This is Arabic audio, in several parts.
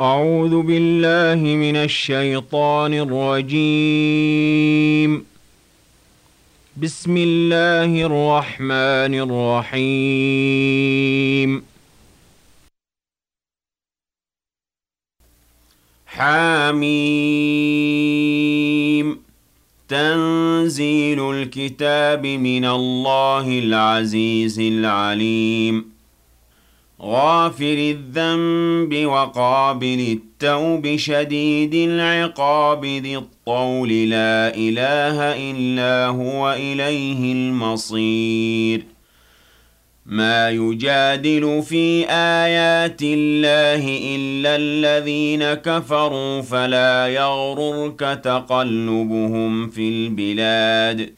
أعوذ بالله من الشيطان الرجيم. بسم الله الرحمن الرحيم. حميم. تنزيل الكتاب من الله العزيز العليم. غافر الذنب وقابل التوب شديد العقاب ذي الطول. لا إله إلا هو إليه المصير. ما يجادل في آيات الله إلا الذين كفروا فلا يغررك تقلبهم في البلاد.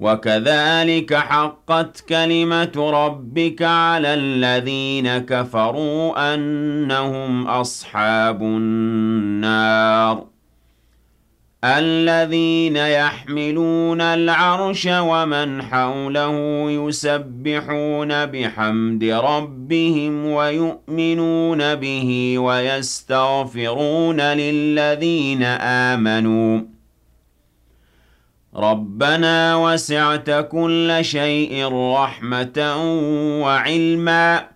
وكذلك حقت كلمة ربك على الذين كفروا أنهم أصحاب النار. الذين يحملون العرش ومن حوله يسبحون بحمد ربهم ويؤمنون به ويستغفرون للذين آمنوا. رَبَّنَا وَسِعْتَ كُلَّ شَيْءٍ رَّحْمَةً وَعِلْمًا.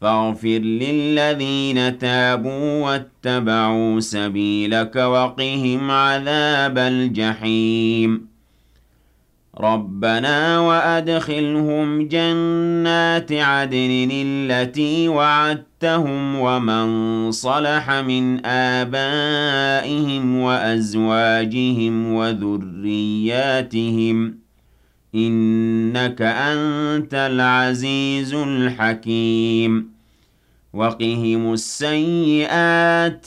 فاغفر للذين تابوا واتبعوا سبيلك وقهم عذاب الجحيم. ربنا وأدخلهم جنات عدن التي وعدتهم ومن صلح من آبائهم وأزواجهم وذرياتهم إنك أنت العزيز الحكيم وقهم السيئات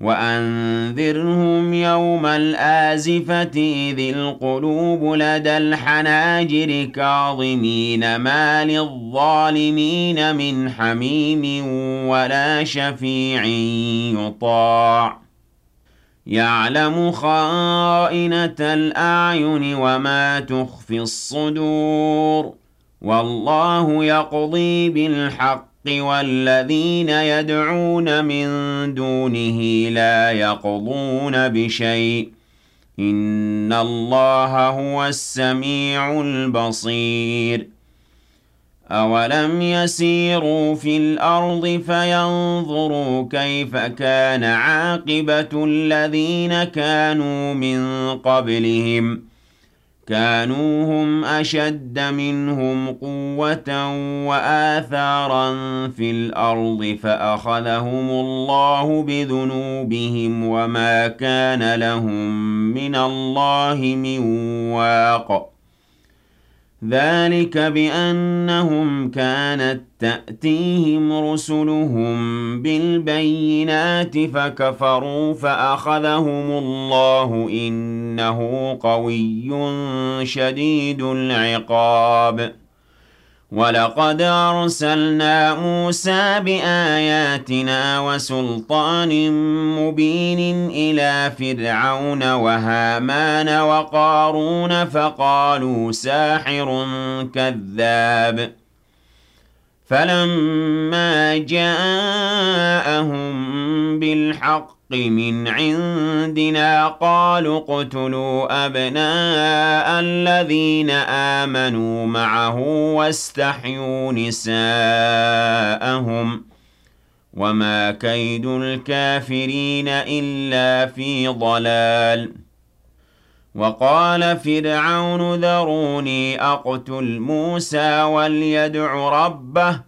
وأنذرهم يوم الآزفة إذ القلوب لدى الحناجر كاظمين ما للظالمين من حميم ولا شفيع يطاع. يعلم خائنة الأعين وما تخفي الصدور. والله يقضي بالحق والذين يدعون من دونه لا يقضون بشيء. إن الله هو السميع البصير. أَوَلَمْ يَسِيرُوا فِي الْأَرْضِ فَيَنظُرُوا كَيْفَ كَانَ عَاقِبَةُ الَّذِينَ كَانُوا مِن قَبْلِهِمْ كَانُوا هُمْ أَشَدَّ مِنْهُمْ قُوَّةً وَآثَارًا فِي الْأَرْضِ فَأَخَذَهُمُ اللَّهُ بِذُنُوبِهِمْ وَمَا كَانَ لَهُم مِّنَ اللَّهِ مِن وَاقٍ. ذلك بأنهم كانت تأتيهم رسلهم بالبينات فكفروا فأخذهم الله إنه قوي شديد العقاب. وَلَقَدْ أَرْسَلْنَا مُوسَىٰ بِآيَاتِنَا وَسُلْطَانٍ مُّبِينٍ إِلَىٰ فِرْعَوْنَ وَهَامَانَ وَقَارُونَ فَقَالُوا سَاحِرٌ كَذَّابٌ. فَلَمَّا جَاءَهُم بِالْحَقِّ مِنْ عِندِنَا قَالُوا اقْتُلُوا أَبْنَاءَ الَّذِينَ آمَنُوا مَعَهُ وَاسْتَحْيُوا نِسَاءَهُمْ ۚ وَمَا كَيْدُ الْكَافِرِينَ إِلَّا فِي ضَلَالٍ. وَقَالَ فِرْعَوْنُ ذَرُونِي أَقْتُلْ مُوسَىٰ وَلْيَدْعُ رَبَّهُ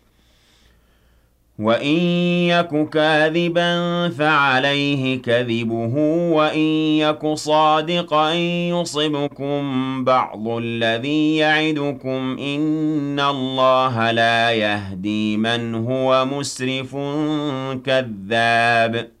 وَإِن يَكُ كَاذِبًا فَعَلَيْهِ كَذِبُهُ وَإِن يَكُ صَادِقًا يُصِبْكُم بَعْضُ الَّذِي يَعِدُكُمْ ۖ إِنَّ اللَّهَ لَا يَهْدِي مَنْ هُوَ مُسْرِفٌ كَذَّابٌ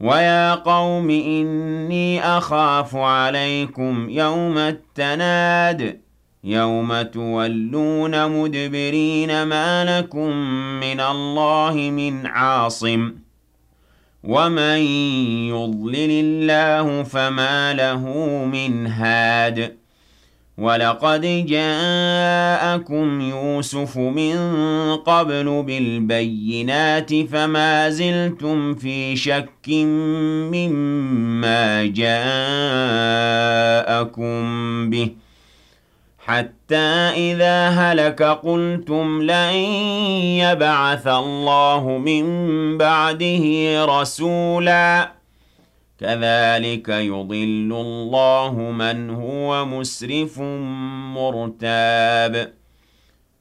وَيَا قَوْمِ إِنِّي أَخَافُ عَلَيْكُمْ يَوْمَ التَّنَادِ يَوْمَ تُوَلُّونَ مُدْبِرِينَ مَا لَكُم مِّنَ اللَّهِ مِنْ عَاصِمٍ ۗ وَمَن يُضْلِلِ اللَّهُ فَمَا لَهُ مِنْ هَادٍ وَلَقَدْ جَاءَكُمْ يُوسُفُ مِن قَبْلُ بِالْبَيِّنَاتِ فَمَا زِلْتُمْ فِي شَكٍّ مِّمَّا جَاءَكُم بِهِ حَتَّىٰ إِذَا هَلَكَ قُلْتُمْ لَن يَبْعَثَ اللَّهُ مِن بَعْدِهِ رَسُولًا كَذَٰلِكَ يُضِلُّ اللَّهُ مَنْ هُوَ مُسْرِفٌ مُّرْتَابٌ.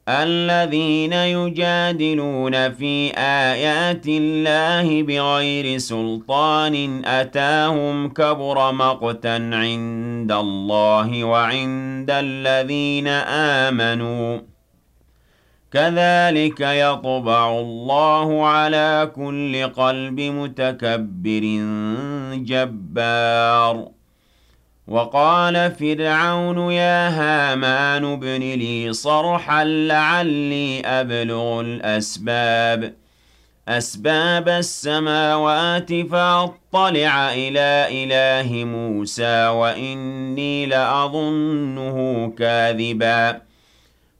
الَّذِينَ يُجَادِلُونَ فِي آيَاتِ اللَّهِ بِغَيْرِ سُلْطَانٍ أَتَاهُمْ كَبُرَ مَقْتًا عِندَ اللَّهِ وَعِندَ الَّذِينَ آمَنُوا. كَذَٰلِكَ يَطْبَعُ اللَّهُ عَلَىٰ كُلِّ قَلْبِ مُتَكَبِّرٍ جَبَّارٍ. وقال فرعون يا هامان ابن لي صرحا لعلي أبلغ الأسباب. أسباب السماوات فأطلع إلى إله موسى وإني لأظنه كاذبا.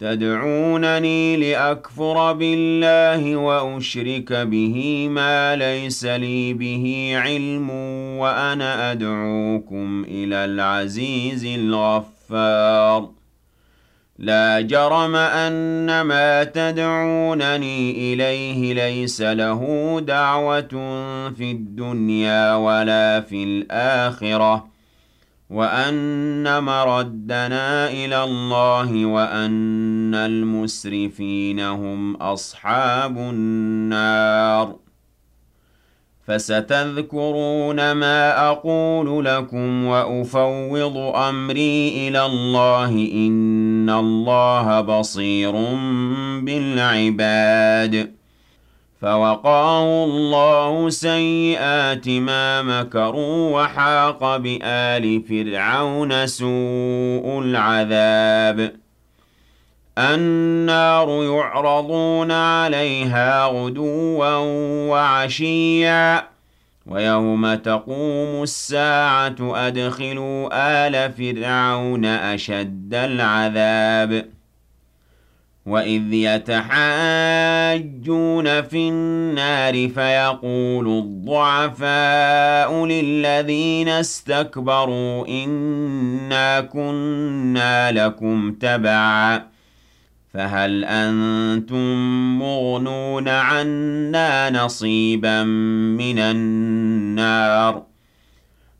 تدعونني لأكفر بالله وأشرك به ما ليس لي به علم وأنا أدعوكم إلى العزيز الغفار. لا جرم أن ما تدعونني إليه ليس له دعوة في الدنيا ولا في الآخرة وأن مردنا إلى الله وأن المسرفين هم أصحاب النار فستذكرون ما أقول لكم وأفوض أمري إلى الله إن الله بصير بالعباد فوقاه الله سيئات ما مكروا وحاق بآل فرعون سوء العذاب النار يعرضون عليها غدوا وعشيا. ويوم تقوم الساعة أدخلوا آل فرعون أشد العذاب. وإذ يتحاجون في النار فيقول الضعفاء للذين استكبروا إنا كنا لكم تبعا. فهل أنتم مغنون عنا نصيبا من النار؟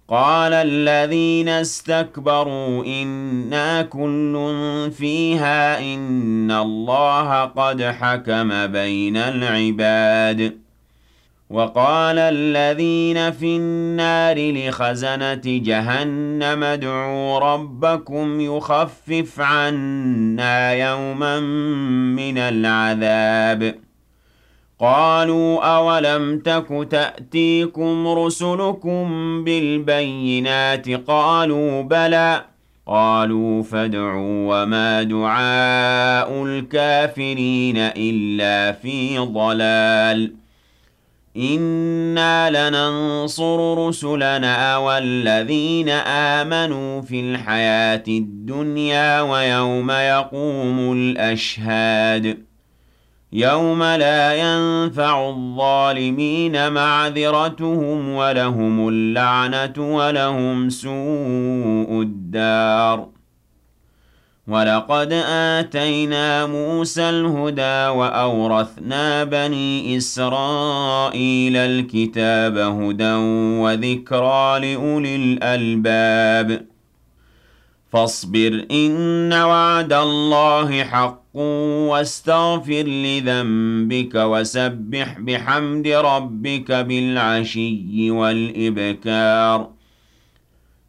قال الذين استكبروا إنا كل فيها إن الله قد حكم بين العباد. وقال الذين في النار لخزنة جهنم ادعوا ربكم يخفف عنا يوما من العذاب. قالوا أولم تك تأتيكم رسلكم بالبينات؟ قالوا بلى. قالوا فادعوا وما دعاء الكافرين إلا في ضلال. إنا لننصر رسلنا والذين آمنوا في الحياة الدنيا ويوم يقوم الأشهاد يوم لا ينفع الظالمين معذرتهم ولهم اللعنة ولهم سوء الدار ولقد آتينا موسى الهدى وأورثنا بني إسرائيل الكتاب هدى وذكرى لأولي الألباب. فاصبر إن وعد الله حق واستغفر لذنبك وسبح بحمد ربك بالعشي والإبكار.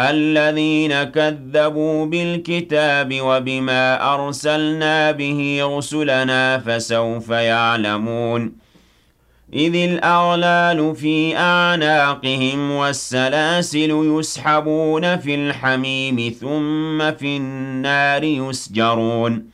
الذين كذبوا بالكتاب وبما أرسلنا به رسلنا فسوف يعلمون. إذ الأغلال في أعناقهم والسلاسل يسحبون في الحميم ثم في النار يسجرون.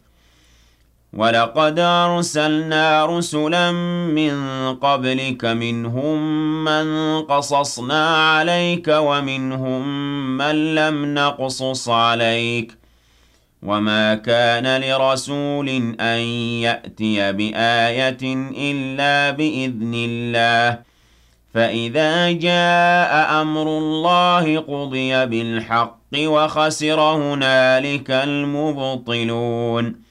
وَلَقَدْ أَرْسَلْنَا رُسُلًا مِّن قَبْلِكَ مِنْهُم مَّن قَصَصْنَا عَلَيْكَ وَمِنْهُم مَّن لَّمْ نَقْصُصْ عَلَيْكَ. وَمَا كَانَ لِرَسُولٍ أَن يَأْتِيَ بِآيَةٍ إِلَّا بِإِذْنِ اللَّهِ. فَإِذَا جَاءَ أَمْرُ اللَّهِ قُضِيَ بِالْحَقِّ وَخَسِرَ هُنَالِكَ الْمُبْطِلُونَ.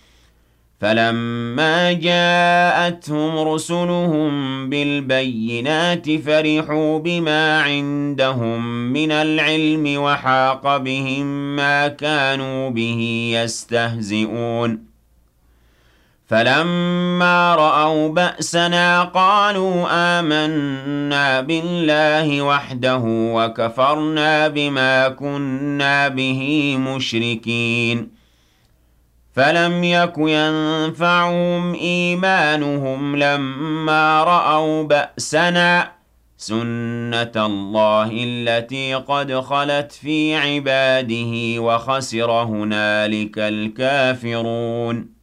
فَلَمَّا جَاءَتْهُمْ رُسُلُهُم بِالْبَيِّنَاتِ فَرِحُوا بِمَا عِندَهُم مِّنَ الْعِلْمِ وَحَاقَ بِهِم مَّا كَانُوا بِهِ يَسْتَهْزِئُونَ فَلَمَّا رَأَوْا بَأْسَنَا قَالُوا آمَنَّا بِاللَّهِ وَحْدَهُ وَكَفَرْنَا بِمَا كُنَّا بِهِ مُشْرِكِينَ فَلَمْ يَكُ يَنفَعُهُمْ إِيمَانُهُمْ لَمَّا رَأَوْا بَأْسَنَا ۖ سُنَّتَ اللَّهِ الَّتِي قَدْ خَلَتْ فِي عِبَادِهِ ۖ وَخَسِرَ هُنَالِكَ الْكَافِرُونَ